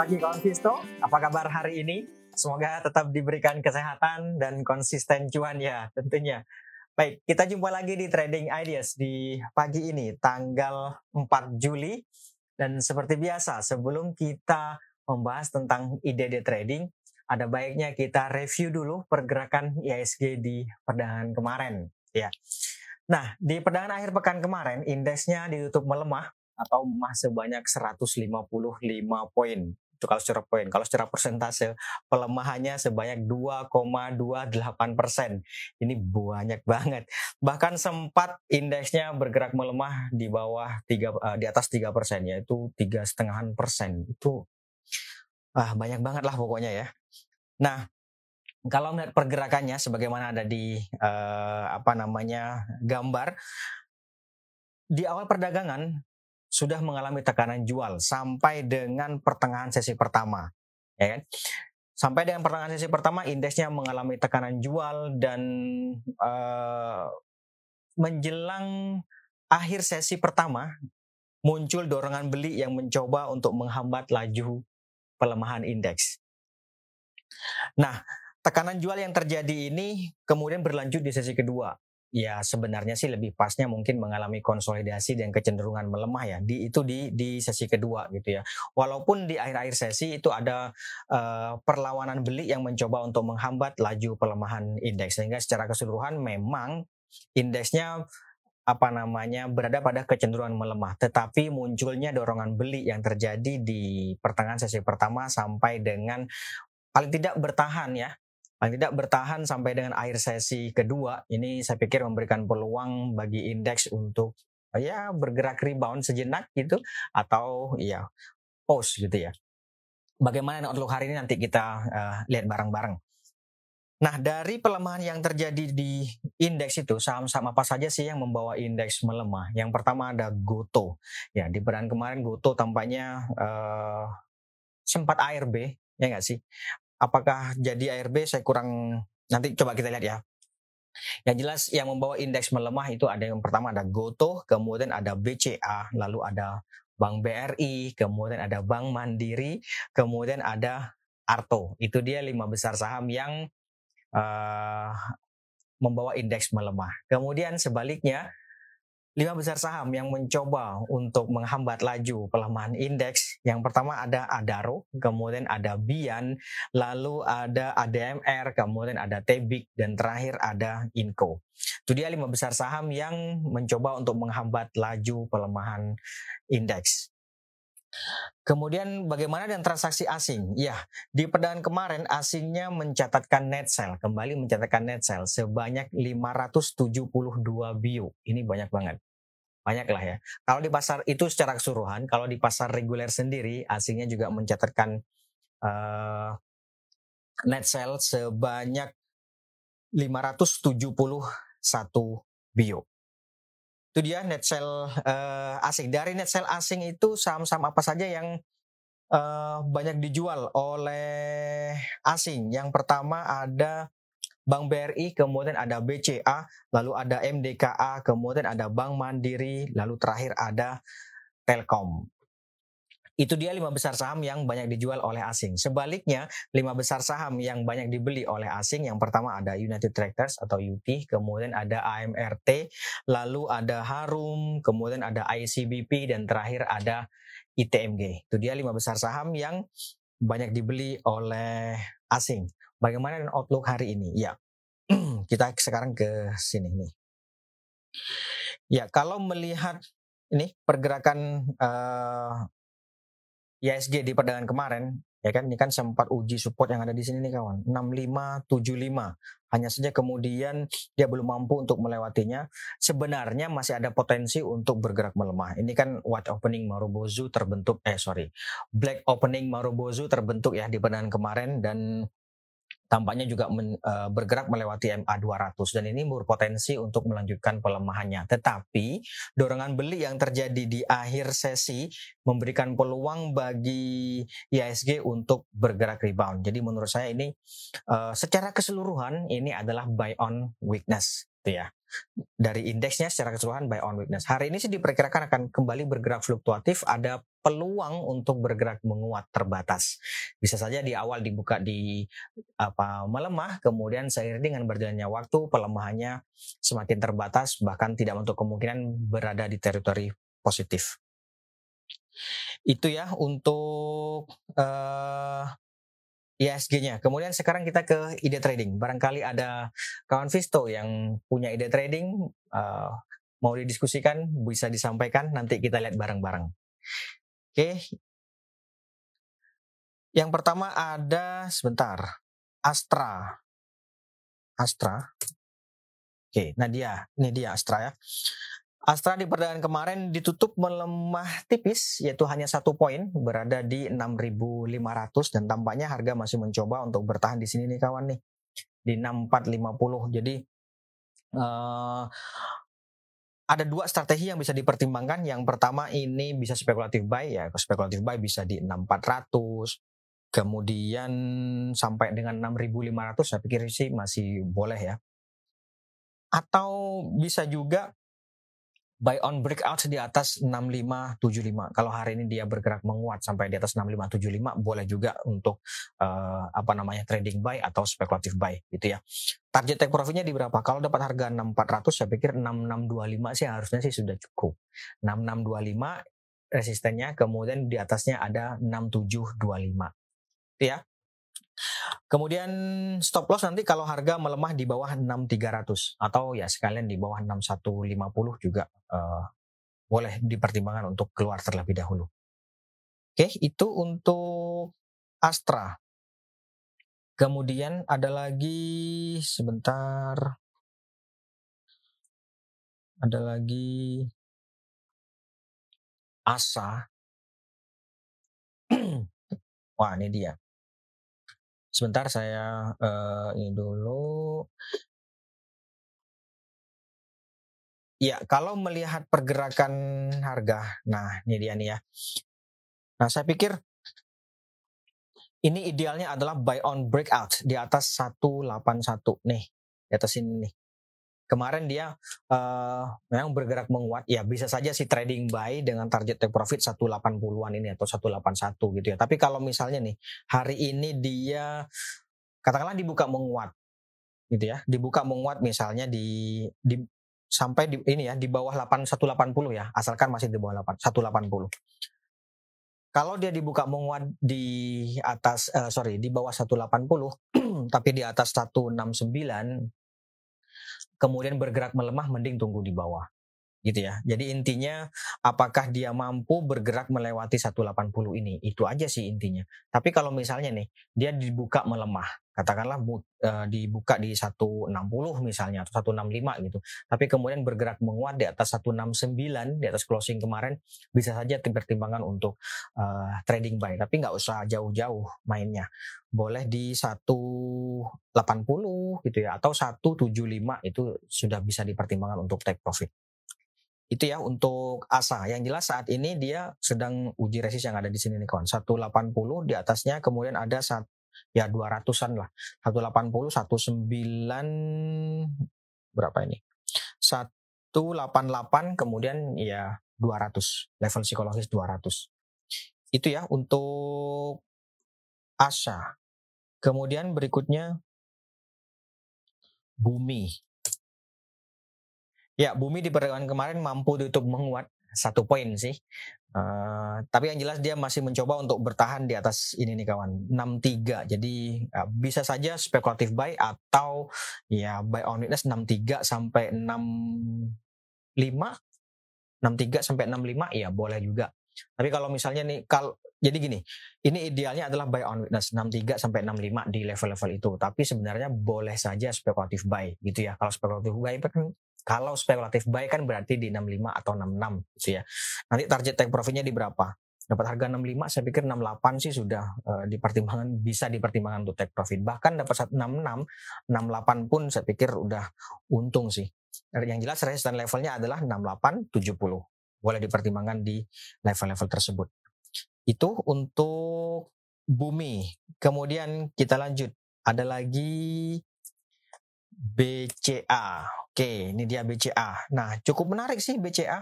pagi kawan Visto. Apa kabar hari ini? Semoga tetap diberikan kesehatan dan konsisten cuan ya tentunya. Baik, kita jumpa lagi di Trading Ideas di pagi ini tanggal 4 Juli dan seperti biasa sebelum kita membahas tentang ide-ide trading, ada baiknya kita review dulu pergerakan ISG di perdagangan kemarin ya. Nah, di perdagangan akhir pekan kemarin indeksnya ditutup melemah atau emas sebanyak 155 poin. Itu kalau secara poin. Kalau secara persentase pelemahannya sebanyak 2,28 persen. Ini banyak banget. Bahkan sempat indeksnya bergerak melemah di bawah tiga uh, di atas tiga persen yaitu tiga setengahan persen. Itu ah banyak banget lah pokoknya ya. Nah, kalau melihat pergerakannya sebagaimana ada di uh, apa namanya gambar di awal perdagangan sudah mengalami tekanan jual sampai dengan pertengahan sesi pertama, ya kan? Sampai dengan pertengahan sesi pertama indeksnya mengalami tekanan jual dan uh, menjelang akhir sesi pertama muncul dorongan beli yang mencoba untuk menghambat laju pelemahan indeks. Nah, tekanan jual yang terjadi ini kemudian berlanjut di sesi kedua ya sebenarnya sih lebih pasnya mungkin mengalami konsolidasi dan kecenderungan melemah ya di itu di di sesi kedua gitu ya. Walaupun di akhir-akhir sesi itu ada uh, perlawanan beli yang mencoba untuk menghambat laju pelemahan indeks sehingga secara keseluruhan memang indeksnya apa namanya berada pada kecenderungan melemah. Tetapi munculnya dorongan beli yang terjadi di pertengahan sesi pertama sampai dengan paling tidak bertahan ya paling tidak bertahan sampai dengan akhir sesi kedua ini saya pikir memberikan peluang bagi indeks untuk ya bergerak rebound sejenak gitu atau ya pause gitu ya. Bagaimana outlook hari ini nanti kita uh, lihat bareng-bareng. Nah, dari pelemahan yang terjadi di indeks itu, saham-saham apa saja sih yang membawa indeks melemah? Yang pertama ada Goto. Ya, di peran kemarin Goto tampaknya uh, sempat ARB, ya nggak sih? Apakah jadi ARB saya kurang nanti coba kita lihat ya. Yang jelas yang membawa indeks melemah itu ada yang pertama ada Goto, kemudian ada BCA, lalu ada Bank BRI, kemudian ada Bank Mandiri, kemudian ada Arto. Itu dia lima besar saham yang uh, membawa indeks melemah. Kemudian sebaliknya lima besar saham yang mencoba untuk menghambat laju pelemahan indeks. Yang pertama ada Adaro, kemudian ada Bian, lalu ada ADMR, kemudian ada Tebik, dan terakhir ada Inco. Itu dia lima besar saham yang mencoba untuk menghambat laju pelemahan indeks. Kemudian bagaimana dengan transaksi asing? Ya, di perdagangan kemarin asingnya mencatatkan net sell, kembali mencatatkan net sell sebanyak 572 bio. Ini banyak banget. Banyak lah ya. Kalau di pasar itu secara keseluruhan, kalau di pasar reguler sendiri asingnya juga mencatatkan uh, net sell sebanyak 571 bio itu dia net sell uh, asing. Dari net sell asing itu saham-saham apa saja yang uh, banyak dijual oleh asing? Yang pertama ada Bank BRI, kemudian ada BCA, lalu ada MDKA, kemudian ada Bank Mandiri, lalu terakhir ada Telkom. Itu dia lima besar saham yang banyak dijual oleh asing. Sebaliknya, lima besar saham yang banyak dibeli oleh asing, yang pertama ada United Tractors atau UT, kemudian ada AMRT, lalu ada Harum, kemudian ada ICBP, dan terakhir ada ITMG. Itu dia lima besar saham yang banyak dibeli oleh asing. Bagaimana dengan outlook hari ini? Ya, kita sekarang ke sini nih. Ya, kalau melihat ini pergerakan uh, ISG di perdagangan kemarin ya kan? Ini kan sempat uji support yang ada di sini nih kawan. 6575 hanya saja kemudian dia belum mampu untuk melewatinya. Sebenarnya masih ada potensi untuk bergerak melemah. Ini kan white opening Marubozu terbentuk eh sorry black opening Marubozu terbentuk ya di perdagangan kemarin dan tampaknya juga men, uh, bergerak melewati MA 200 dan ini berpotensi untuk melanjutkan pelemahannya. Tetapi dorongan beli yang terjadi di akhir sesi memberikan peluang bagi IHSG untuk bergerak rebound. Jadi menurut saya ini uh, secara keseluruhan ini adalah buy on weakness, gitu ya. Dari indeksnya secara keseluruhan buy on weakness. Hari ini sih diperkirakan akan kembali bergerak fluktuatif, ada peluang untuk bergerak menguat terbatas. Bisa saja di awal dibuka di apa melemah, kemudian seiring dengan berjalannya waktu pelemahannya semakin terbatas, bahkan tidak untuk kemungkinan berada di teritori positif. Itu ya untuk uh, ISG-nya. Kemudian sekarang kita ke ide trading. Barangkali ada kawan Visto yang punya ide trading uh, mau didiskusikan, bisa disampaikan. Nanti kita lihat bareng-bareng. Oke. Yang pertama ada sebentar Astra. Astra. Oke, nah dia, ini dia Astra ya. Astra di perdagangan kemarin ditutup melemah tipis, yaitu hanya satu poin, berada di 6.500 dan tampaknya harga masih mencoba untuk bertahan di sini nih kawan nih, di 6450. Jadi uh, ada dua strategi yang bisa dipertimbangkan. Yang pertama ini bisa spekulatif buy ya, spekulatif buy bisa di 6400, kemudian sampai dengan 6500 saya pikir sih masih boleh ya. Atau bisa juga buy on breakout di atas 6575. Kalau hari ini dia bergerak menguat sampai di atas 6575 boleh juga untuk uh, apa namanya trading buy atau spekulatif buy gitu ya. Target take profitnya di berapa? Kalau dapat harga 6400 saya pikir 6625 sih harusnya sih sudah cukup. 6625 resistennya kemudian di atasnya ada 6725. Gitu ya. Kemudian stop loss nanti kalau harga melemah di bawah 6300 atau ya sekalian di bawah 6150 juga uh, boleh dipertimbangkan untuk keluar terlebih dahulu. Oke, itu untuk Astra. Kemudian ada lagi sebentar. Ada lagi Asa. Wah, ini dia. Sebentar saya uh, ini dulu. Ya, kalau melihat pergerakan harga, nah ini dia nih ya. Nah, saya pikir ini idealnya adalah buy on breakout di atas 181 nih, di atas ini nih kemarin dia uh, memang bergerak menguat ya bisa saja si trading buy dengan target take profit 180-an ini atau 181 gitu ya. Tapi kalau misalnya nih hari ini dia katakanlah dibuka menguat gitu ya dibuka menguat misalnya di di sampai di ini ya di bawah 8 180 ya asalkan masih di bawah 8 180 kalau dia dibuka menguat di atas uh, sorry di bawah 180 tapi di atas 169 kemudian bergerak melemah mending tunggu di bawah gitu ya. Jadi intinya apakah dia mampu bergerak melewati 180 ini? Itu aja sih intinya. Tapi kalau misalnya nih dia dibuka melemah, katakanlah bu, e, dibuka di 160 misalnya atau 165 gitu. Tapi kemudian bergerak menguat di atas 169 di atas closing kemarin bisa saja pertimbangan untuk e, trading buy. Tapi nggak usah jauh-jauh mainnya. Boleh di 180 gitu ya atau 175 itu sudah bisa dipertimbangkan untuk take profit itu ya untuk ASA. Yang jelas saat ini dia sedang uji resist yang ada di sini nih kawan. 180 di atasnya kemudian ada saat ya 200-an lah. 180 19 berapa ini? 188 kemudian ya 200. Level psikologis 200. Itu ya untuk ASA. Kemudian berikutnya Bumi. Ya, Bumi di perdagangan kemarin mampu tutup menguat satu poin sih. Uh, tapi yang jelas dia masih mencoba untuk bertahan di atas ini nih kawan 63 jadi uh, bisa saja spekulatif buy atau ya buy on weakness 63 sampai 65 63 sampai 65 ya boleh juga tapi kalau misalnya nih kalau jadi gini, ini idealnya adalah buy on weakness 63 sampai 65 di level-level itu. Tapi sebenarnya boleh saja spekulatif buy gitu ya. Kalau spekulatif buy kan kalau spekulatif buy kan berarti di 65 atau 66 gitu ya. Nanti target take profitnya di berapa? Dapat harga 65, saya pikir 68 sih sudah uh, dipertimbangkan bisa dipertimbangkan untuk take profit. Bahkan dapat 66, 68 pun saya pikir udah untung sih. Yang jelas resistance levelnya adalah 68, 70. Boleh dipertimbangkan di level-level tersebut. Itu untuk bumi. Kemudian kita lanjut. Ada lagi BCA. Oke, ini dia BCA. Nah, cukup menarik sih BCA.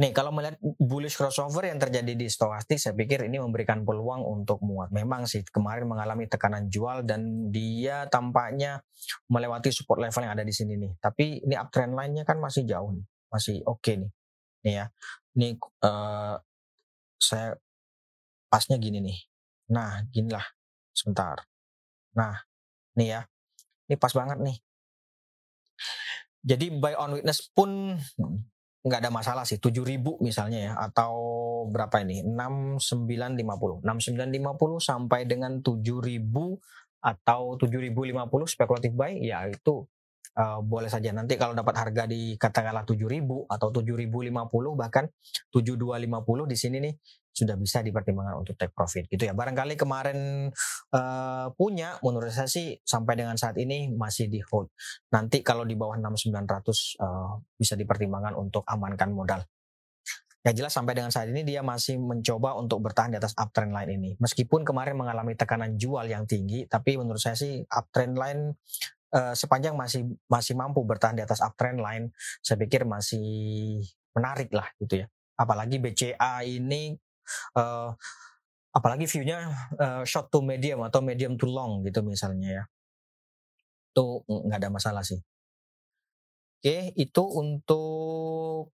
Nih, kalau melihat bullish crossover yang terjadi di stokastik, saya pikir ini memberikan peluang untuk muat. Memang sih kemarin mengalami tekanan jual dan dia tampaknya melewati support level yang ada di sini nih. Tapi ini uptrend line-nya kan masih jauh nih, masih oke okay nih. Nih ya, ini uh, saya pasnya gini nih. Nah, ginilah. Sebentar. Nah, nih ya. Ini pas banget nih. Jadi buy on witness pun nggak ada masalah sih 7000 misalnya ya atau berapa ini 6950 6950 sampai dengan 7000 atau 7050 spekulatif buy ya itu uh, boleh saja nanti kalau dapat harga di katakanlah 7000 atau 7050 bahkan 7250 di sini nih sudah bisa dipertimbangkan untuk take profit gitu ya. Barangkali kemarin uh, punya menurut saya sih sampai dengan saat ini masih di hold. Nanti kalau di bawah 6900 uh, bisa dipertimbangkan untuk amankan modal. Yang jelas sampai dengan saat ini dia masih mencoba untuk bertahan di atas uptrend line ini. Meskipun kemarin mengalami tekanan jual yang tinggi, tapi menurut saya sih uptrend line uh, sepanjang masih masih mampu bertahan di atas uptrend line, saya pikir masih menarik lah gitu ya. Apalagi BCA ini uh, apalagi viewnya uh, short to medium atau medium to long gitu misalnya ya. Itu nggak ada masalah sih. Oke itu untuk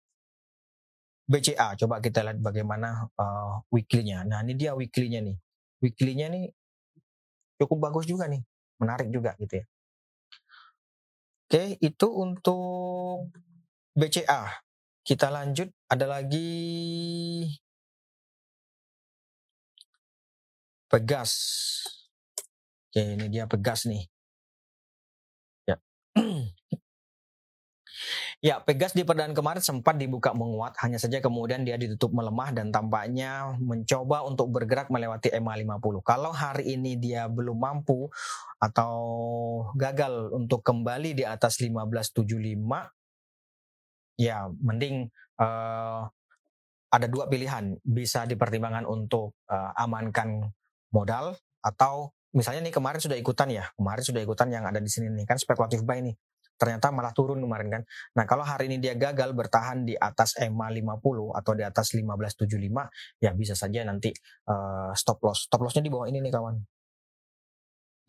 BCA coba kita lihat bagaimana uh, weekly-nya. Nah ini dia weekly-nya nih. Weekly-nya nih cukup bagus juga nih. Menarik juga gitu ya. Oke itu untuk BCA kita lanjut. Ada lagi Pegas. Oke, ini dia Pegas nih. Ya. ya, Pegas di perdaan kemarin sempat dibuka menguat, hanya saja kemudian dia ditutup melemah dan tampaknya mencoba untuk bergerak melewati EMA 50. Kalau hari ini dia belum mampu atau gagal untuk kembali di atas 1575, ya mending uh, ada dua pilihan bisa dipertimbangkan untuk uh, amankan modal atau misalnya nih kemarin sudah ikutan ya, kemarin sudah ikutan yang ada di sini nih kan spekulatif buy nih. Ternyata malah turun kemarin kan. Nah, kalau hari ini dia gagal bertahan di atas EMA 50 atau di atas 1575, ya bisa saja nanti uh, stop loss. Stop lossnya di bawah ini nih kawan.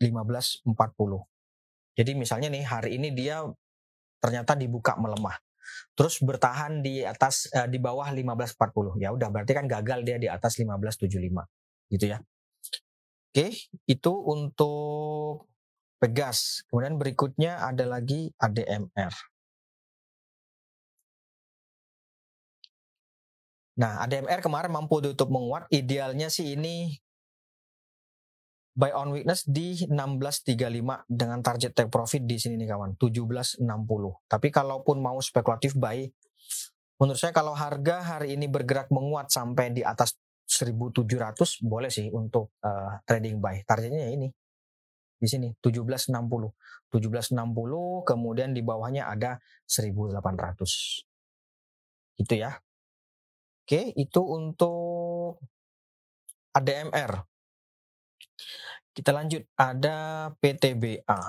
1540. Jadi misalnya nih hari ini dia ternyata dibuka melemah. Terus bertahan di atas uh, di bawah 1540. Ya udah berarti kan gagal dia di atas 1575. Gitu ya. Oke, itu untuk Pegas. Kemudian berikutnya ada lagi ADMR. Nah, ADMR kemarin mampu tutup menguat. Idealnya sih ini buy on weakness di 16.35 dengan target take profit di sini nih kawan, 17.60. Tapi kalaupun mau spekulatif buy, menurut saya kalau harga hari ini bergerak menguat sampai di atas 1700 boleh sih untuk uh, trading buy. Targetnya ya ini. Di sini 1760. 1760 kemudian di bawahnya ada 1800. Gitu ya. Oke, itu untuk ADMR. Kita lanjut ada PTBA.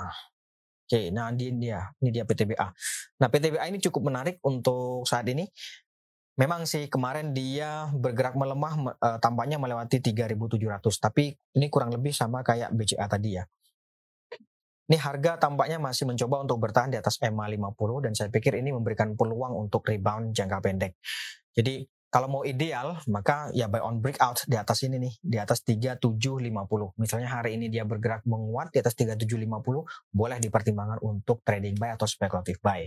Oke, nah ini dia, ini dia PTBA. Nah, PTBA ini cukup menarik untuk saat ini Memang sih kemarin dia bergerak melemah uh, tampaknya melewati 3.700 tapi ini kurang lebih sama kayak BCA tadi ya. Ini harga tampaknya masih mencoba untuk bertahan di atas EMA 50 dan saya pikir ini memberikan peluang untuk rebound jangka pendek. Jadi kalau mau ideal maka ya buy on breakout di atas ini nih di atas 3750 misalnya hari ini dia bergerak menguat di atas 3750 boleh dipertimbangkan untuk trading buy atau speculative buy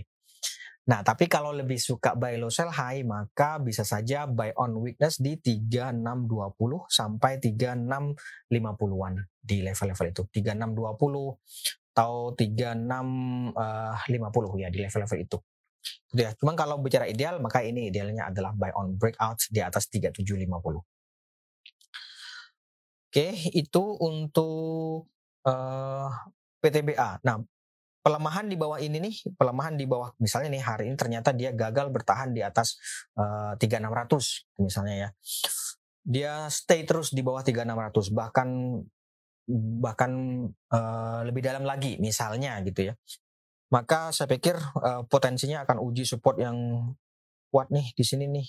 Nah, tapi kalau lebih suka buy low sell high, maka bisa saja buy on weakness di 3620 sampai 3650-an di level-level itu. 3620 atau 3650 uh, ya di level-level itu. Gitu ya. Cuman kalau bicara ideal, maka ini idealnya adalah buy on breakout di atas 3750. Oke, itu untuk uh, PTBA. Nah, pelemahan di bawah ini nih, pelemahan di bawah misalnya nih hari ini ternyata dia gagal bertahan di atas uh, eh, 3600 misalnya ya. Dia stay terus di bawah 3600 bahkan bahkan uh, lebih dalam lagi misalnya gitu ya. Maka saya pikir uh, potensinya akan uji support yang kuat nih di sini nih.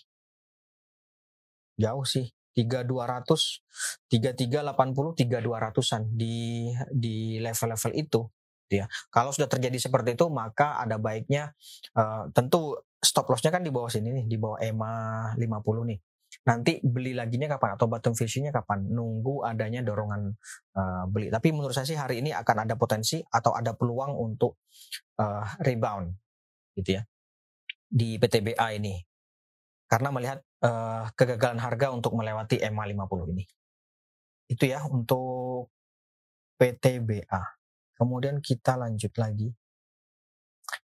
Jauh sih 3200 3380 3200-an di di level-level itu ya. Kalau sudah terjadi seperti itu maka ada baiknya uh, tentu stop lossnya kan di bawah sini nih, di bawah EMA 50 nih. Nanti beli laginya kapan atau bottom fishingnya kapan? Nunggu adanya dorongan uh, beli. Tapi menurut saya sih hari ini akan ada potensi atau ada peluang untuk uh, rebound gitu ya di PTBA ini karena melihat uh, kegagalan harga untuk melewati EMA 50 ini. Itu ya untuk PTBA. Kemudian kita lanjut lagi.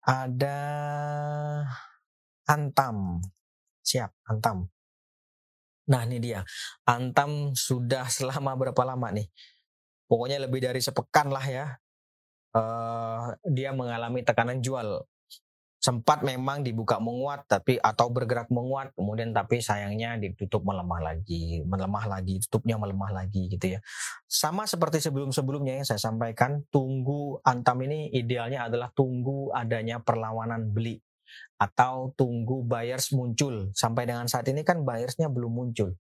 Ada Antam. Siap, Antam. Nah ini dia. Antam sudah selama berapa lama nih? Pokoknya lebih dari sepekan lah ya. Uh, dia mengalami tekanan jual sempat memang dibuka menguat tapi atau bergerak menguat kemudian tapi sayangnya ditutup melemah lagi melemah lagi tutupnya melemah lagi gitu ya. Sama seperti sebelum-sebelumnya yang saya sampaikan tunggu antam ini idealnya adalah tunggu adanya perlawanan beli atau tunggu buyers muncul. Sampai dengan saat ini kan buyersnya belum muncul.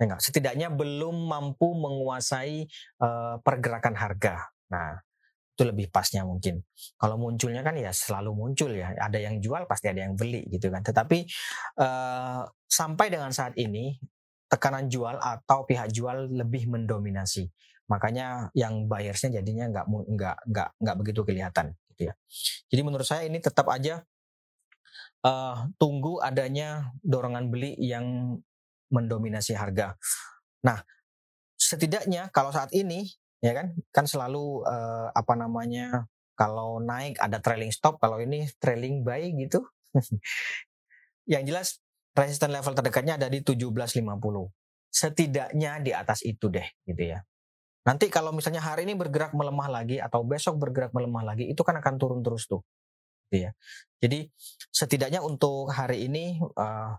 Ya enggak setidaknya belum mampu menguasai uh, pergerakan harga. Nah itu lebih pasnya mungkin. Kalau munculnya kan ya selalu muncul ya, ada yang jual pasti ada yang beli gitu kan. Tetapi uh, sampai dengan saat ini tekanan jual atau pihak jual lebih mendominasi. Makanya yang buyersnya jadinya nggak nggak nggak nggak begitu kelihatan gitu ya. Jadi menurut saya ini tetap aja uh, tunggu adanya dorongan beli yang mendominasi harga. Nah, setidaknya kalau saat ini ya kan? Kan selalu uh, apa namanya kalau naik ada trailing stop kalau ini trailing buy gitu. Yang jelas resisten level terdekatnya ada di 1750 setidaknya di atas itu deh gitu ya. Nanti kalau misalnya hari ini bergerak melemah lagi atau besok bergerak melemah lagi itu kan akan turun terus tuh gitu ya. Jadi setidaknya untuk hari ini uh,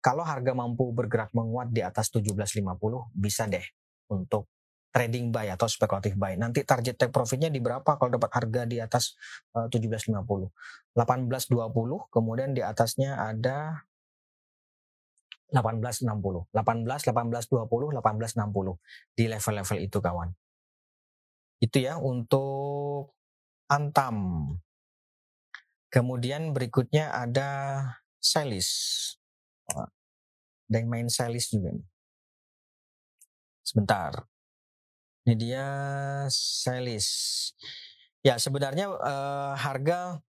kalau harga mampu bergerak menguat di atas 1750 bisa deh untuk trading buy atau spekulatif buy. Nanti target take profitnya di berapa kalau dapat harga di atas uh, 17.50. 18.20 kemudian di atasnya ada 18.60. 18, 18.20, 18.60 di level-level itu kawan. Itu ya untuk Antam. Kemudian berikutnya ada Celis. Ada yang main Celis juga nih. Sebentar. Ini dia Celis. Ya sebenarnya uh, harga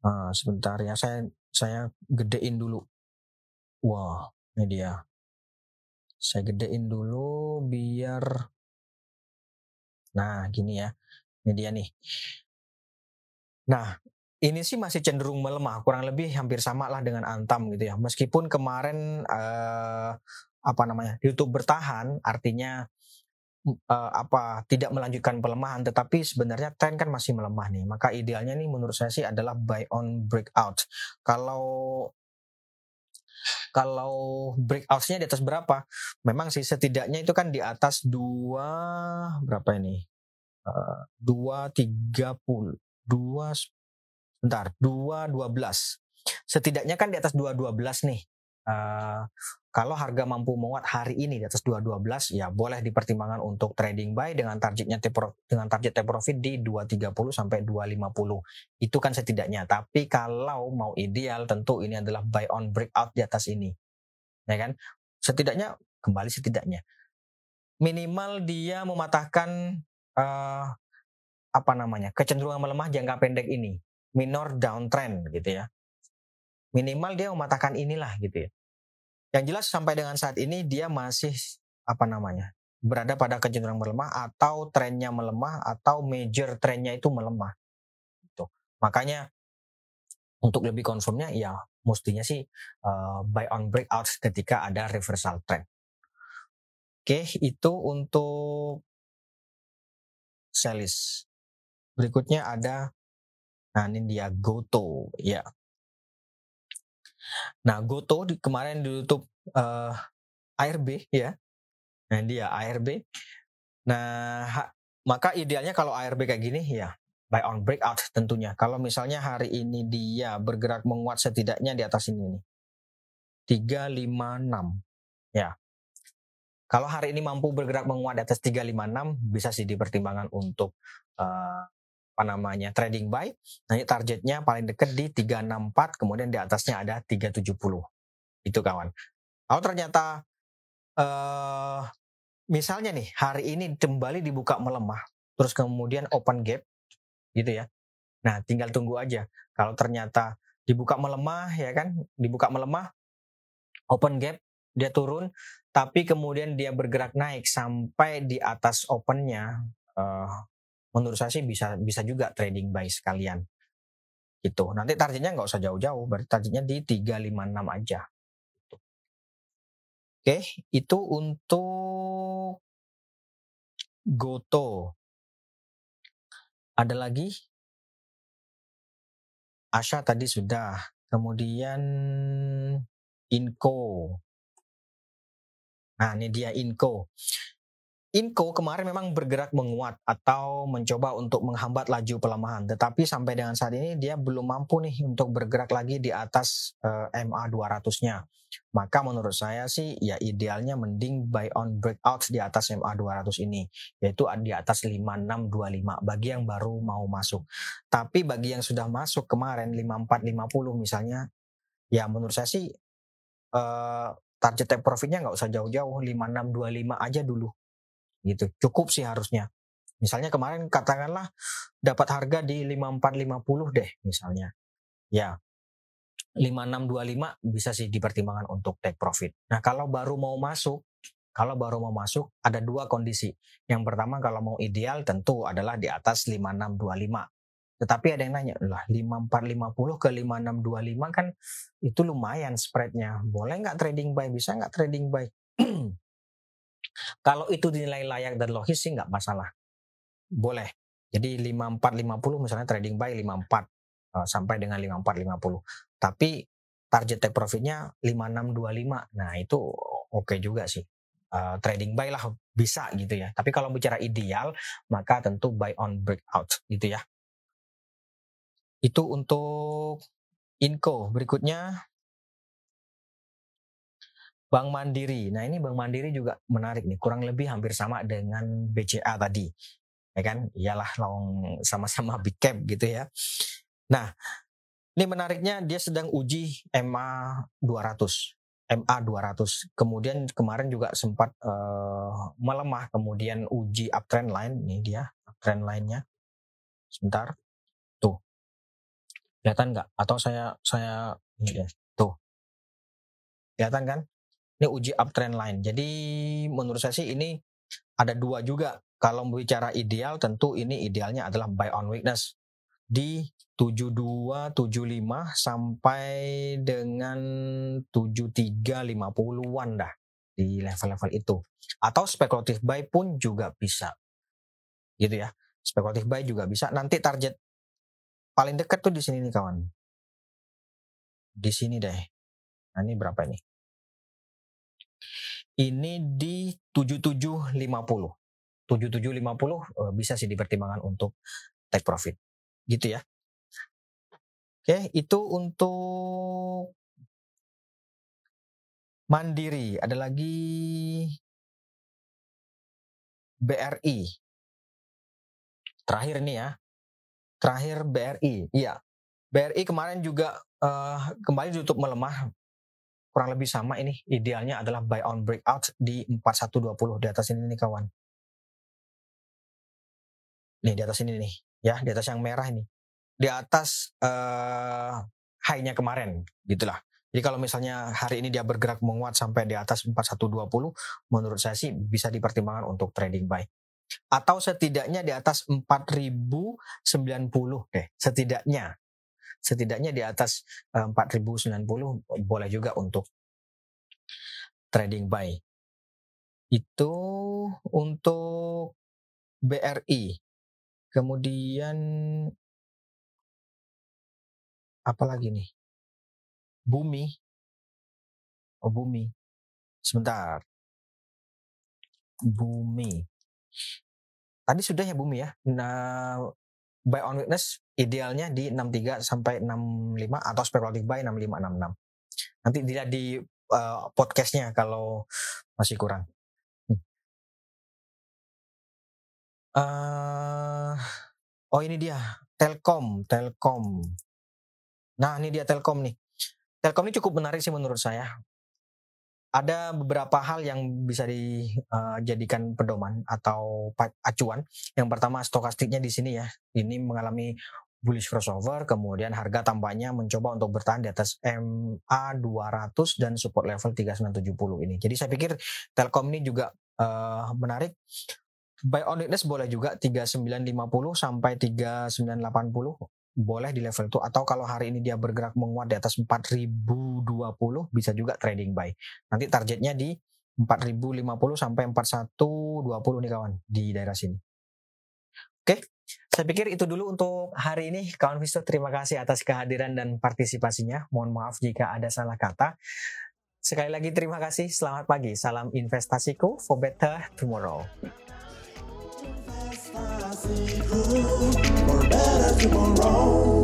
uh, sebentar ya saya saya gedein dulu. Wah ini dia. Saya gedein dulu biar. Nah gini ya. Ini dia nih. Nah ini sih masih cenderung melemah, kurang lebih hampir sama lah dengan Antam gitu ya. Meskipun kemarin uh, apa namanya YouTube bertahan artinya uh, apa tidak melanjutkan pelemahan tetapi sebenarnya tren kan masih melemah nih. Maka idealnya nih menurut saya sih adalah buy on breakout kalau kalau breakoutnya di atas berapa? Memang sih setidaknya itu kan di atas dua berapa ini? Uh, dua tiga puluh dua bentar dua dua belas. Setidaknya kan di atas dua dua belas nih uh, kalau harga mampu menguat hari ini di atas 212 ya boleh dipertimbangkan untuk trading buy dengan targetnya dengan target take profit di 230 sampai 250. Itu kan setidaknya. Tapi kalau mau ideal tentu ini adalah buy on breakout di atas ini. Ya kan? Setidaknya kembali setidaknya minimal dia mematahkan uh, apa namanya? kecenderungan melemah jangka pendek ini, minor downtrend gitu ya. Minimal dia mematahkan inilah gitu ya yang jelas sampai dengan saat ini dia masih apa namanya berada pada kecenderungan melemah atau trennya melemah atau major trennya itu melemah. Itu. Makanya untuk lebih confirmnya ya mestinya sih uh, buy on breakout ketika ada reversal trend. Oke, itu untuk Celis. Berikutnya ada nah ini dia Goto ya. Nah, Goto di, kemarin ditutup uh, ARB ya. Nah, dia ARB Nah, maka idealnya kalau ARB kayak gini ya buy on breakout tentunya. Kalau misalnya hari ini dia bergerak menguat setidaknya di atas ini nih. 356. Ya. Kalau hari ini mampu bergerak menguat di atas 356 bisa sih dipertimbangkan untuk uh, apa namanya trading buy. Nanti targetnya paling dekat di 364 kemudian di atasnya ada 370. Itu kawan. Kalau ternyata uh, misalnya nih hari ini kembali dibuka melemah terus kemudian open gap gitu ya. Nah, tinggal tunggu aja. Kalau ternyata dibuka melemah ya kan, dibuka melemah open gap dia turun tapi kemudian dia bergerak naik sampai di atas opennya uh, menurut saya sih bisa bisa juga trading buy sekalian. Gitu. Nanti targetnya nggak usah jauh-jauh berarti targetnya di 356 aja. Gitu. oke itu untuk Goto. Ada lagi? Asha tadi sudah. Kemudian Inco Nah, ini dia Inco. Inco kemarin memang bergerak menguat atau mencoba untuk menghambat laju pelemahan, tetapi sampai dengan saat ini dia belum mampu nih untuk bergerak lagi di atas uh, MA 200-nya. Maka menurut saya sih ya idealnya mending buy on breakout di atas MA 200 ini, yaitu di atas 5625 bagi yang baru mau masuk. Tapi bagi yang sudah masuk kemarin 5450 misalnya, ya menurut saya sih uh, target take profitnya nggak usah jauh-jauh 5625 aja dulu gitu cukup sih harusnya misalnya kemarin katakanlah dapat harga di 5450 deh misalnya ya 5625 bisa sih dipertimbangkan untuk take profit nah kalau baru mau masuk kalau baru mau masuk ada dua kondisi yang pertama kalau mau ideal tentu adalah di atas 5625 tetapi ada yang nanya, lah 5450 ke 5625 kan itu lumayan spreadnya. Boleh nggak trading buy? Bisa nggak trading buy? Kalau itu dinilai layak dan logis sih nggak masalah. Boleh. Jadi 5450 misalnya trading buy 54 uh, eh, sampai dengan 5450. Tapi target take profitnya 5625. Nah itu oke okay juga sih. Uh, trading buy lah bisa gitu ya. Tapi kalau bicara ideal maka tentu buy on breakout gitu ya. Itu untuk Inco. Berikutnya Bank Mandiri. Nah ini Bank Mandiri juga menarik nih. Kurang lebih hampir sama dengan BCA tadi. Ya kan? Iyalah long sama-sama big cap gitu ya. Nah ini menariknya dia sedang uji MA 200. MA 200. Kemudian kemarin juga sempat uh, melemah. Kemudian uji uptrend line. Ini dia uptrend line-nya. Sebentar. Kelihatan nggak? Atau saya saya ya, tuh. Kelihatan kan? Ini uji uptrend line. Jadi menurut saya sih ini ada dua juga. Kalau bicara ideal tentu ini idealnya adalah buy on weakness di 72 75 sampai dengan 73 50-an dah di level-level itu. Atau spekulatif buy pun juga bisa. Gitu ya. Spekulatif buy juga bisa. Nanti target paling dekat tuh di sini nih kawan. Di sini deh. Nah, ini berapa ini? Ini di 7750. 7750 uh, bisa sih dipertimbangkan untuk take profit. Gitu ya. Oke, itu untuk Mandiri. Ada lagi BRI. Terakhir nih ya. Terakhir BRI, iya. BRI kemarin juga uh, kembali ditutup melemah kurang lebih sama ini idealnya adalah buy on breakout di 4120 di atas ini nih kawan. Nih di atas ini nih ya di atas yang merah ini di atas uh, high-nya kemarin gitulah. Jadi kalau misalnya hari ini dia bergerak menguat sampai di atas 4120 menurut saya sih bisa dipertimbangkan untuk trading buy atau setidaknya di atas 4090 deh setidaknya setidaknya di atas 4090 eh, boleh juga untuk trading buy. Itu untuk BRI kemudian apa lagi nih? Bumi. Oh bumi. Sebentar. Bumi. Tadi sudah ya Bumi ya. Nah, buy on weakness idealnya di 63 sampai 65 atau speculative buy 65 66. Nanti dilihat di uh, podcastnya kalau masih kurang. Uh, oh ini dia Telkom, Telkom. Nah ini dia Telkom nih. Telkom ini cukup menarik sih menurut saya ada beberapa hal yang bisa dijadikan pedoman atau acuan. Yang pertama stokastiknya di sini ya, ini mengalami bullish crossover, kemudian harga tampaknya mencoba untuk bertahan di atas MA 200 dan support level 3970 ini. Jadi saya pikir Telkom ini juga uh, menarik. Buy on weakness boleh juga 3950 sampai 3980 boleh di level itu atau kalau hari ini dia bergerak menguat di atas 4020 bisa juga trading buy. Nanti targetnya di 4050 sampai 4120 nih kawan di daerah sini. Oke, saya pikir itu dulu untuk hari ini kawan Visto terima kasih atas kehadiran dan partisipasinya. Mohon maaf jika ada salah kata. Sekali lagi terima kasih, selamat pagi. Salam investasiku for better tomorrow. possible wrong.